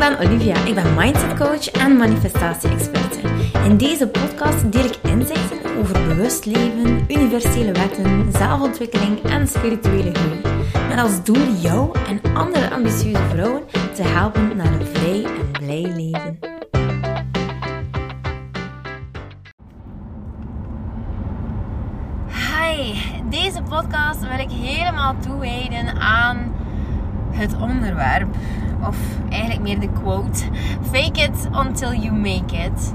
ben Olivia. Ik ben mindset coach en manifestatie-experte. In deze podcast deel ik inzichten over bewust leven, universele wetten, zelfontwikkeling en spirituele groei. Met als doel jou en andere ambitieuze vrouwen te helpen naar een vrij en blij leven. Hi, deze podcast wil ik helemaal toewijden aan het onderwerp, of eigenlijk meer de quote: Fake it until you make it.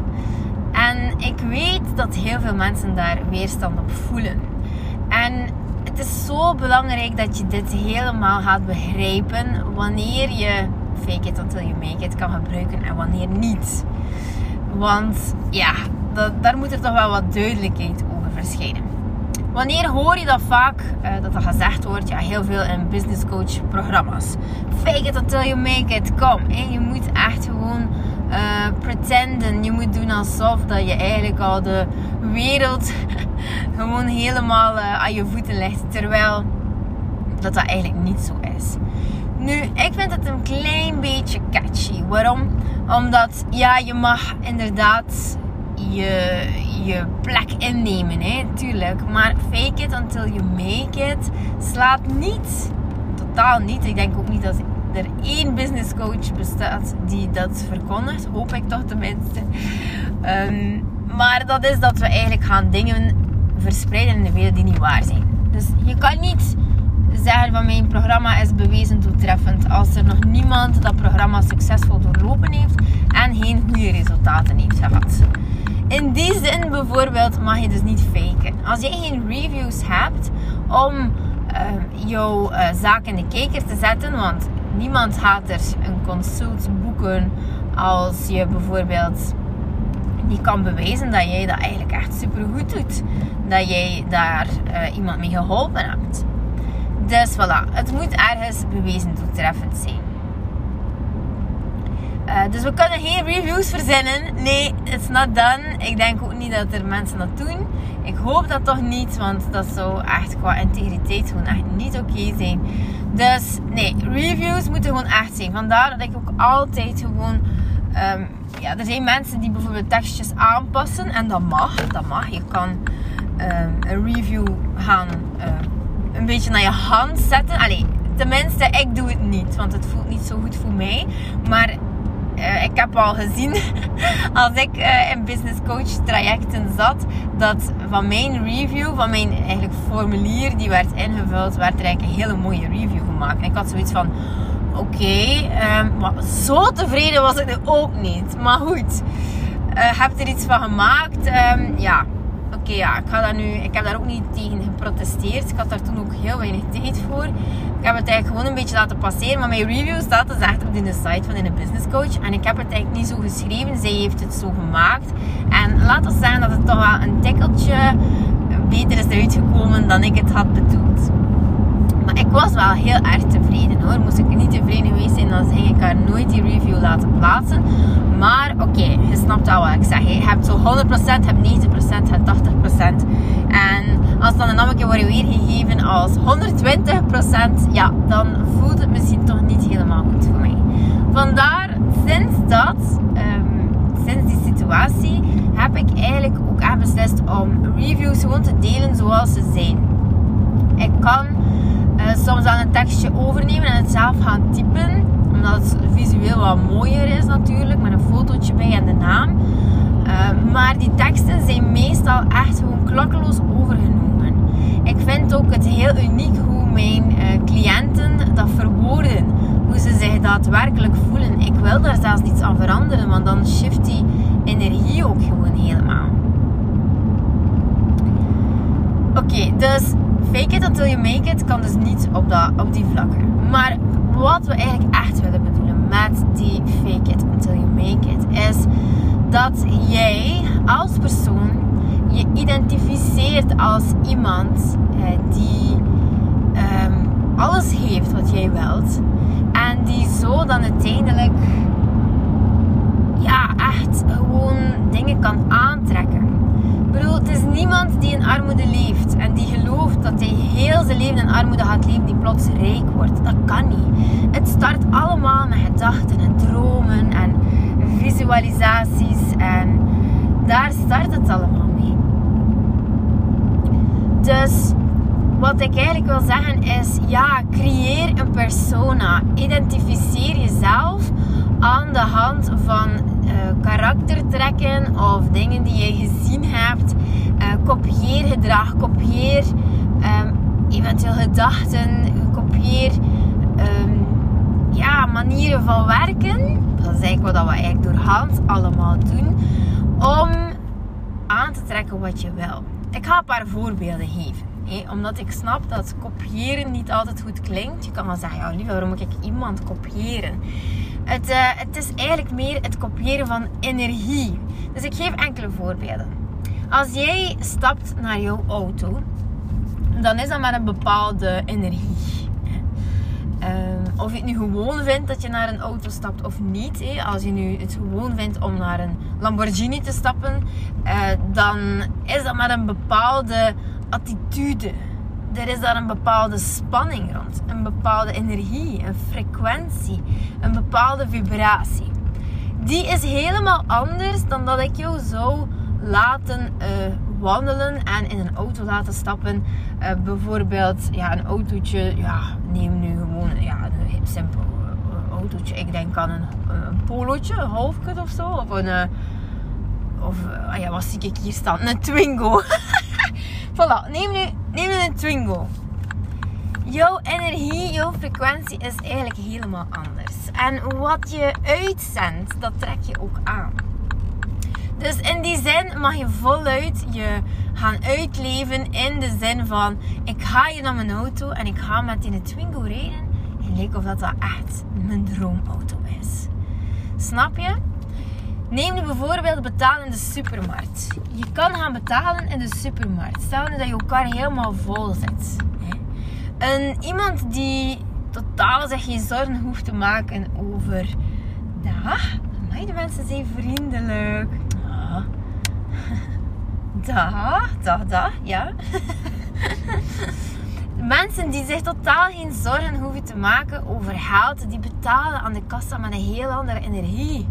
En ik weet dat heel veel mensen daar weerstand op voelen. En het is zo belangrijk dat je dit helemaal gaat begrijpen wanneer je fake it until you make it kan gebruiken en wanneer niet. Want ja, dat, daar moet er toch wel wat duidelijkheid over. Wanneer hoor je dat vaak, uh, dat dat gezegd wordt, ja, heel veel in business coach programma's. Fake it until you make it. Kom, hè? je moet echt gewoon uh, pretenden. Je moet doen alsof dat je eigenlijk al de wereld gewoon helemaal uh, aan je voeten legt. Terwijl dat dat eigenlijk niet zo is. Nu, ik vind het een klein beetje catchy. Waarom? Omdat, ja, je mag inderdaad je, je plek innemen, hè, tuurlijk. Maar fake it until you make it slaat niet, totaal niet. Ik denk ook niet dat er één business coach bestaat die dat verkondigt. Hoop ik toch tenminste. Um, maar dat is dat we eigenlijk gaan dingen verspreiden in de wereld die niet waar zijn. Dus je kan niet zeggen van mijn programma is bewezen doeltreffend als er nog niemand dat programma succesvol doorlopen heeft en geen goede resultaten heeft gehad. In die zin bijvoorbeeld mag je dus niet faken. Als je geen reviews hebt om uh, jouw uh, zaak in de kijker te zetten, want niemand gaat er een consult boeken als je bijvoorbeeld niet kan bewijzen dat jij dat eigenlijk echt super goed doet. Dat jij daar uh, iemand mee geholpen hebt. Dus voilà, het moet ergens bewezen doeltreffend zijn. Uh, dus we kunnen geen reviews verzinnen. Nee, it's not done. Ik denk ook niet dat er mensen dat doen. Ik hoop dat toch niet, want dat zou echt qua integriteit gewoon echt niet oké zijn. Dus nee, reviews moeten gewoon echt zijn. Vandaar dat ik ook altijd gewoon. Um, ja, er zijn mensen die bijvoorbeeld tekstjes aanpassen en dat mag. Dat mag. Je kan um, een review gaan uh, een beetje naar je hand zetten. Allee, tenminste, ik doe het niet, want het voelt niet zo goed voor mij. Maar uh, ik heb al gezien als ik uh, in business coach trajecten zat, dat van mijn review, van mijn eigenlijk formulier die werd ingevuld, werd er eigenlijk een hele mooie review gemaakt. En ik had zoiets van, oké, maar zo tevreden was ik er ook niet. Maar goed, uh, heb er iets van gemaakt. Um, ja, oké, ja, ik, ga nu, ik heb daar ook niet tegen geprotesteerd. Ik had daar toen ook heel weinig tijd voor. Ik heb het eigenlijk gewoon een beetje laten passeren. Maar mijn review staat dus echt op de site van in een business coach. En ik heb het eigenlijk niet zo geschreven. Zij heeft het zo gemaakt. En laten we zeggen dat het toch wel een tikkeltje beter is uitgekomen dan ik het had bedoeld. Maar ik was wel heel erg tevreden hoor. Moest ik niet tevreden geweest zijn, dan ging ik haar nooit die review laten plaatsen. Maar oké, je snapt wel wat ik zeg. Je hebt zo 100%, je hebt 90%, je hebt 80%. En als dan een namelijk wordt weergegeven als 120%, ja, dan voelt het misschien toch niet helemaal goed voor mij. Vandaar, sinds dat, um, sinds die situatie, heb ik eigenlijk ook echt beslist om reviews gewoon te delen zoals ze zijn. Ik kan soms dan een tekstje overnemen en het zelf gaan typen, omdat het visueel wat mooier is natuurlijk, met een fotootje bij en de naam. Uh, maar die teksten zijn meestal echt gewoon klakkeloos overgenomen. Ik vind ook het heel uniek hoe mijn uh, cliënten dat verwoorden. Hoe ze zich daadwerkelijk voelen. Ik wil daar zelfs niets aan veranderen, want dan shift die energie ook gewoon helemaal. Oké, dus fake it until you make it kan dus niet op, dat, op die vlakken. Maar wat we eigenlijk echt willen bedoelen met die fake it until you make it is dat jij als persoon je identificeert als iemand eh, die um, alles heeft wat jij wilt en die zo dan uiteindelijk ja, echt gewoon dingen kan aantrekken. Bedoel, het is niemand die in armoede leeft en die gelooft dat hij heel zijn leven in armoede gaat leven, die plots rijk wordt. Dat kan niet. Het start allemaal met gedachten en dromen en visualisaties en daar start het allemaal mee. Dus wat ik eigenlijk wil zeggen is, ja, creëer een persona. Identificeer jezelf aan de hand van uh, karaktertrekken of dingen die je gezien hebt. Uh, kopieer gedrag, kopieer um, eventueel gedachten, kopieer um, ja, manieren van werken. Dat is eigenlijk wat we eigenlijk door hand allemaal doen. Om aan te trekken wat je wil. Ik ga een paar voorbeelden geven omdat ik snap dat kopiëren niet altijd goed klinkt. Je kan wel zeggen, ja lieve, waarom moet ik iemand kopiëren? Het, uh, het is eigenlijk meer het kopiëren van energie. Dus ik geef enkele voorbeelden. Als jij stapt naar jouw auto, dan is dat met een bepaalde energie. Uh, of je het nu gewoon vindt dat je naar een auto stapt of niet. Als je nu het gewoon vindt om naar een Lamborghini te stappen, uh, dan is dat met een bepaalde attitude. Er is daar een bepaalde spanning rond, een bepaalde energie, een frequentie, een bepaalde vibratie. Die is helemaal anders dan dat ik jou zou laten uh, wandelen en in een auto laten stappen. Uh, bijvoorbeeld ja, een autootje, ja, neem nu gewoon ja, een simpel uh, autootje. Ik denk aan een, een polootje, een halfcut of zo. Of een, of ah ja, wat zie ik hier staan? Een Twingo. Voilà, neem nu, neem een Twingo. Jouw energie, jouw frequentie is eigenlijk helemaal anders. En wat je uitzendt, dat trek je ook aan. Dus in die zin mag je voluit je gaan uitleven in de zin van ik ga hier naar mijn auto en ik ga met die Twingo rijden. En leek of dat, dat echt mijn droomauto is. Snap je? Neem nu bijvoorbeeld betalen in de supermarkt. Je kan gaan betalen in de supermarkt. Stel dat je kar helemaal vol zit. Iemand die totaal zich geen zorgen hoeft te maken over... Dag, de mensen zijn vriendelijk. Dag, dag, dag, ja. Mensen die zich totaal geen zorgen hoeven te maken over geld, die betalen aan de kassa met een heel andere energie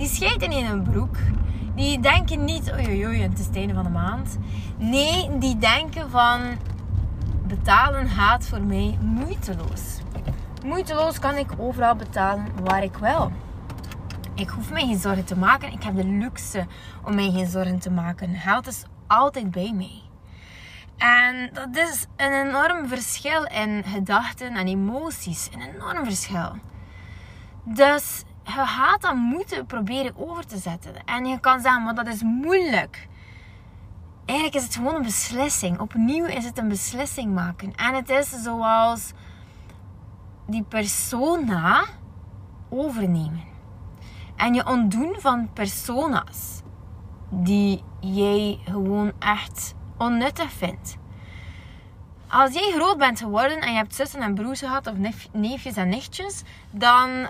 die schijten in hun broek. Die denken niet, oei oei, het is het einde van de maand. Nee, die denken van, betalen gaat voor mij moeiteloos. Moeiteloos kan ik overal betalen waar ik wil. Ik hoef mij geen zorgen te maken. Ik heb de luxe om mij geen zorgen te maken. Geld is altijd bij mij. En dat is een enorm verschil in gedachten en emoties. Een enorm verschil. Dus je gaat dat moeten proberen over te zetten. En je kan zeggen, maar dat is moeilijk. Eigenlijk is het gewoon een beslissing. Opnieuw is het een beslissing maken. En het is zoals die persona overnemen. En je ontdoen van persona's die jij gewoon echt onnuttig vindt. Als jij groot bent geworden en je hebt zussen en broers gehad, of neefjes en nichtjes, dan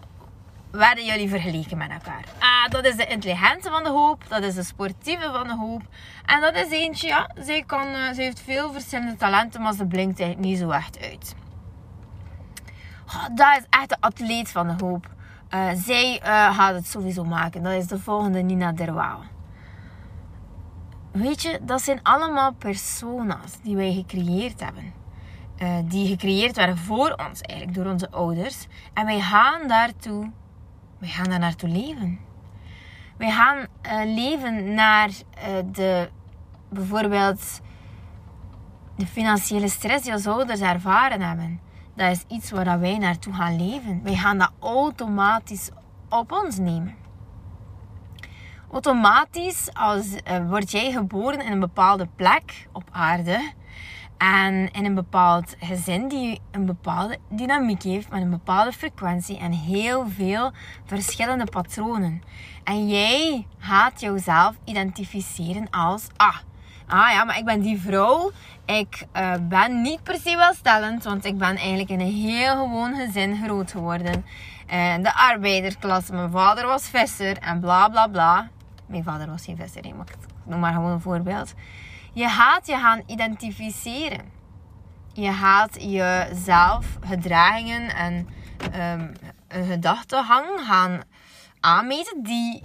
werden jullie vergeleken met elkaar. Ah, dat is de intelligente van de hoop, dat is de sportieve van de hoop. En dat is eentje, ja, zij, kan, uh, heeft veel verschillende talenten, maar ze blinkt eigenlijk niet zo echt uit. Oh, dat is echt de atleet van de hoop. Uh, zij uh, gaat het sowieso maken. Dat is de volgende Nina Derwaal. Weet je, dat zijn allemaal persona's die wij gecreëerd hebben. die gecreëerd werden voor ons eigenlijk, door onze ouders. En wij gaan daartoe wij gaan daar naartoe leven. Wij gaan uh, leven naar uh, de, bijvoorbeeld de financiële stress die onze ouders ervaren hebben. Dat is iets waar wij naartoe gaan leven. Wij gaan dat automatisch op ons nemen. Automatisch als, uh, word jij geboren in een bepaalde plek op aarde en in een bepaald gezin die een bepaalde dynamiek heeft met een bepaalde frequentie en heel veel verschillende patronen. En jij gaat jouzelf identificeren als, ah, ah ja, maar ik ben die vrouw. Ik uh, ben niet per se welstellend, want ik ben eigenlijk in een heel gewoon gezin groot geworden. Uh, de arbeidersklasse, mijn vader was visser en bla bla bla. Mijn vader was geen visser, maar ik noem maar gewoon een voorbeeld Je gaat je gaan identificeren. Je gaat jezelf gedragingen en een gedachtegang gaan aanmeten die,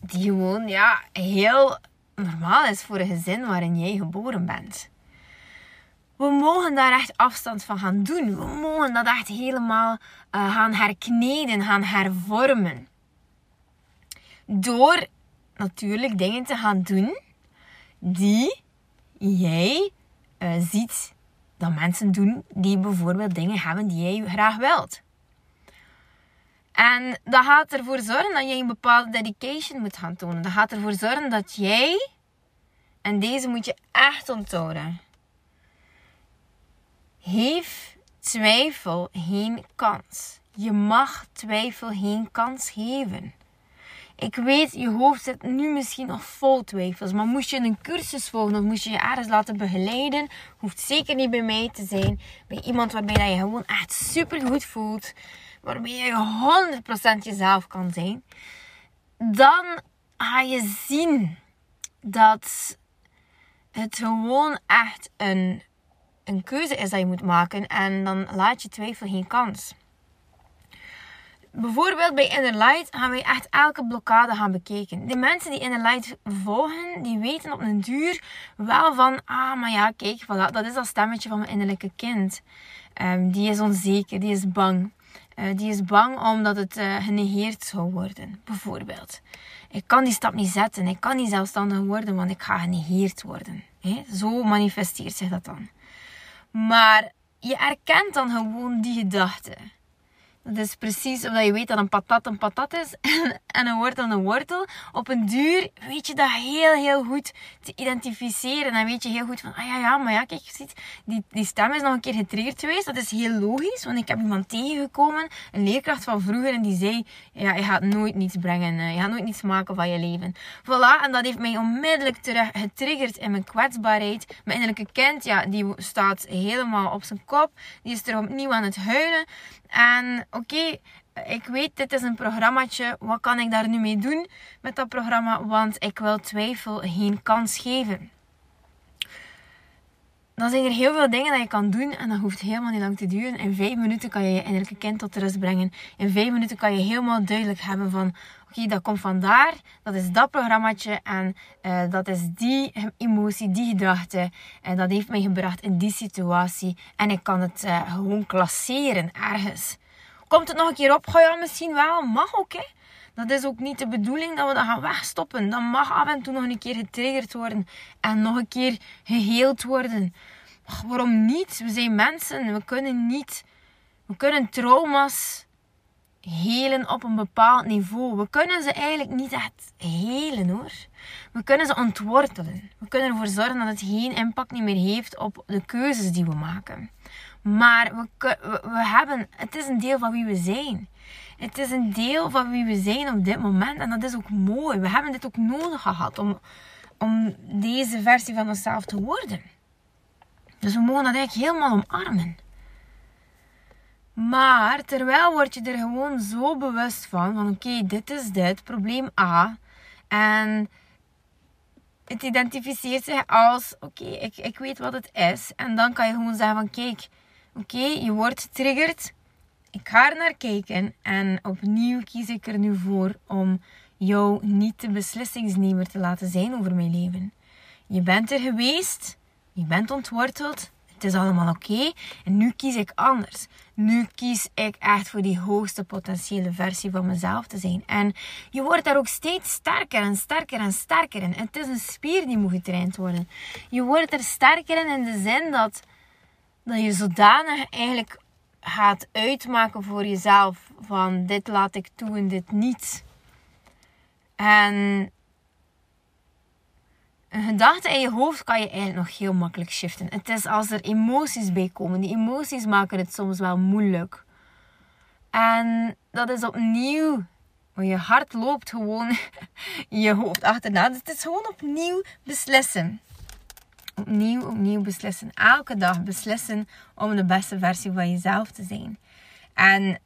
die gewoon ja, heel normaal is voor een gezin waarin jij geboren bent. We mogen daar echt afstand van gaan doen. We mogen dat echt helemaal uh, gaan herkneden, gaan hervormen. Door natuurlijk dingen te gaan doen die jij uh, ziet dat mensen doen die bijvoorbeeld dingen hebben die jij graag wilt. En dat gaat ervoor zorgen dat jij een bepaalde dedication moet gaan tonen. Dat gaat ervoor zorgen dat jij, en deze moet je echt onthouden, heeft twijfel geen kans. Je mag twijfel geen kans geven. Ik weet, je hoofd zit nu misschien nog vol twijfels. Maar moest je een cursus volgen of moest je je ergens laten begeleiden, hoeft zeker niet bij mij te zijn. Bij iemand waarbij je gewoon echt super goed voelt. Waarbij je 100% jezelf kan zijn. Dan ga je zien dat het gewoon echt een, een keuze is dat je moet maken. En dan laat je twijfel geen kans bijvoorbeeld bij Inner Light gaan wij echt elke blokkade gaan bekijken. De mensen die Inner Light volgen, die weten op een duur wel van, ah, maar ja, kijk, voilà, dat is dat stemmetje van mijn innerlijke kind. Um, die is onzeker, die is bang. Uh, die is bang omdat het uh, genegeerd zou worden, bijvoorbeeld. Ik kan die stap niet zetten, ik kan niet zelfstandig worden, want ik ga genegeerd worden. He? Zo manifesteert zich dat dan. Maar je erkent dan gewoon die gedachte. Dat is precies omdat je weet dat een patat een patat is en een wortel een wortel. Op een duur weet je dat heel, heel goed te identificeren. En weet je heel goed van, ah ja, ja, maar ja, kijk, ziet, die, die stem is nog een keer getriggerd geweest. Dat is heel logisch, want ik heb iemand tegengekomen, een leerkracht van vroeger, en die zei, ja, je gaat nooit niets brengen. Eh, je gaat nooit niets maken van je leven. Voilà, en dat heeft mij onmiddellijk terug getriggerd in mijn kwetsbaarheid. Mijn innerlijke kind, ja, die staat helemaal op zijn kop. Die is er opnieuw aan het huilen. En oké, ik weet, dit is een programmaatje. Wat kan ik daar nu mee doen met dat programma? Want ik wil twijfel geen kans geven. Dan zijn er heel veel dingen dat je kan doen en dat hoeft helemaal niet lang te duren. In vijf minuten kan je je innerlijke kind tot rust brengen. In vijf minuten kan je helemaal duidelijk hebben van... Oké, dat komt vandaar. Dat is dat programmaatje. En uh, dat is die emotie, die gedachte. En dat heeft mij gebracht in die situatie. En ik kan het uh, gewoon klasseren ergens. Komt het nog een keer op? Ga ja, misschien wel. Mag ook, hè. Dat is ook niet de bedoeling dat we dat gaan wegstoppen. Dat mag af en toe nog een keer getriggerd worden. En nog een keer geheeld worden. Waarom niet? We zijn mensen. We kunnen niet... We kunnen trauma's helen op een bepaald niveau. We kunnen ze eigenlijk niet echt helen hoor. We kunnen ze ontwortelen. We kunnen ervoor zorgen dat het geen impact niet meer heeft op de keuzes die we maken. Maar we, we, hebben, het is een deel van wie we zijn. Het is een deel van wie we zijn op dit moment. En dat is ook mooi. We hebben dit ook nodig gehad om, om deze versie van onszelf te worden. Dus we mogen dat eigenlijk helemaal omarmen. Maar terwijl word je er gewoon zo bewust van, van oké, dit is dit, probleem A. En het identificeert zich als, oké, ik, ik weet wat het is. En dan kan je gewoon zeggen van, kijk, oké, je wordt getriggerd. Ik ga er naar kijken. En opnieuw kies ik er nu voor om jou niet de beslissingsnemer te laten zijn over mijn leven. Je bent er geweest. Je bent ontworteld. Het is allemaal oké. En nu kies ik anders. Nu kies ik echt voor die hoogste potentiële versie van mezelf te zijn. En je wordt daar ook steeds sterker en sterker en sterker in. Het is een spier die moet getraind worden. Je wordt er sterker in in de zin dat, dat je zodanig eigenlijk gaat uitmaken voor jezelf van dit laat ik toe en dit niet. En een gedachte in je hoofd kan je eigenlijk nog heel makkelijk shiften. Het is als er emoties bij komen. Die emoties maken het soms wel moeilijk. En dat is opnieuw. Want je hart loopt gewoon je hoofd achterna. Dus het is gewoon opnieuw beslissen. Opnieuw, opnieuw beslissen. Elke dag beslissen om de beste versie van jezelf te zijn. En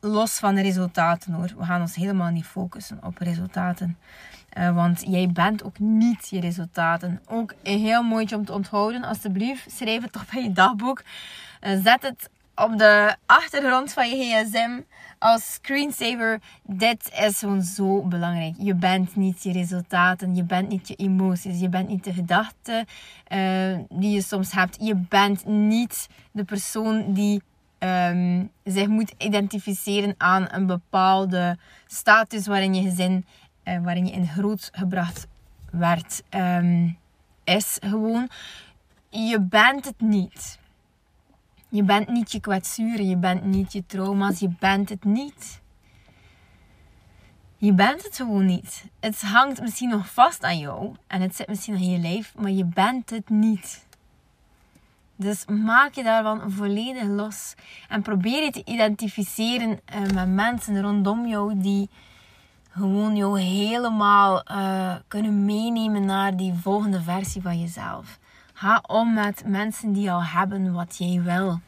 los van de resultaten hoor. We gaan ons helemaal niet focussen op resultaten. Uh, want jij bent ook niet je resultaten. Ook een heel mooitje om te onthouden. Alsjeblieft, schrijf het op in je dagboek. Uh, zet het op de achtergrond van je gsm als screensaver. Dit is gewoon zo belangrijk. Je bent niet je resultaten. Je bent niet je emoties. Je bent niet de gedachten uh, die je soms hebt. Je bent niet de persoon die um, zich moet identificeren aan een bepaalde status waarin je gezin, uh, waarin je in groot gebracht werd, um, is gewoon. Je bent het niet. Je bent niet je kwetsuren, je bent niet je trauma's, je bent het niet. Je bent het gewoon niet. Het hangt misschien nog vast aan jou en het zit misschien nog in je lijf, maar je bent het niet. Dus maak je daarvan volledig los. En probeer je te identificeren uh, met mensen rondom jou die gewoon jou helemaal uh, kunnen meenemen naar die volgende versie van jezelf. Ga om met mensen die al hebben wat jij wil.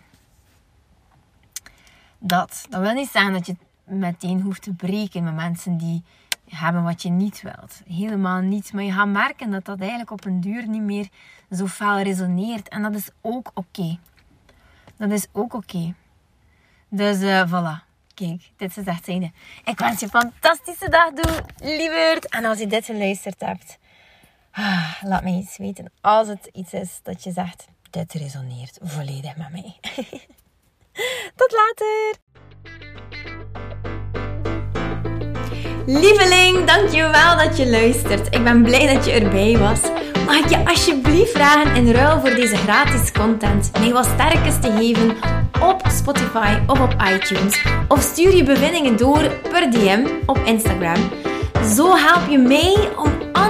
Dat. Dat wil niet zeggen dat je meteen hoeft te breken met mensen die hebben wat je niet wilt. Helemaal niet. Maar je gaat merken dat dat eigenlijk op een duur niet meer zo fel resoneert. En dat is ook oké. Dat is ook oké. Dus uh, voilà. Kijk, dit is echt zijnde. Ik wens je een fantastische dag toe, lieverd. En als je dit geluisterd hebt, laat me iets weten. Als het iets is dat je zegt, dit resoneert volledig met mij. Tot later! Lieveling, dankjewel dat je luistert. Ik ben blij dat je erbij was. Mag ik je alsjeblieft vragen in ruil voor deze gratis content mij wat sterkes te geven op Spotify of op iTunes? Of stuur je bevindingen door per DM op Instagram. Zo help je mij om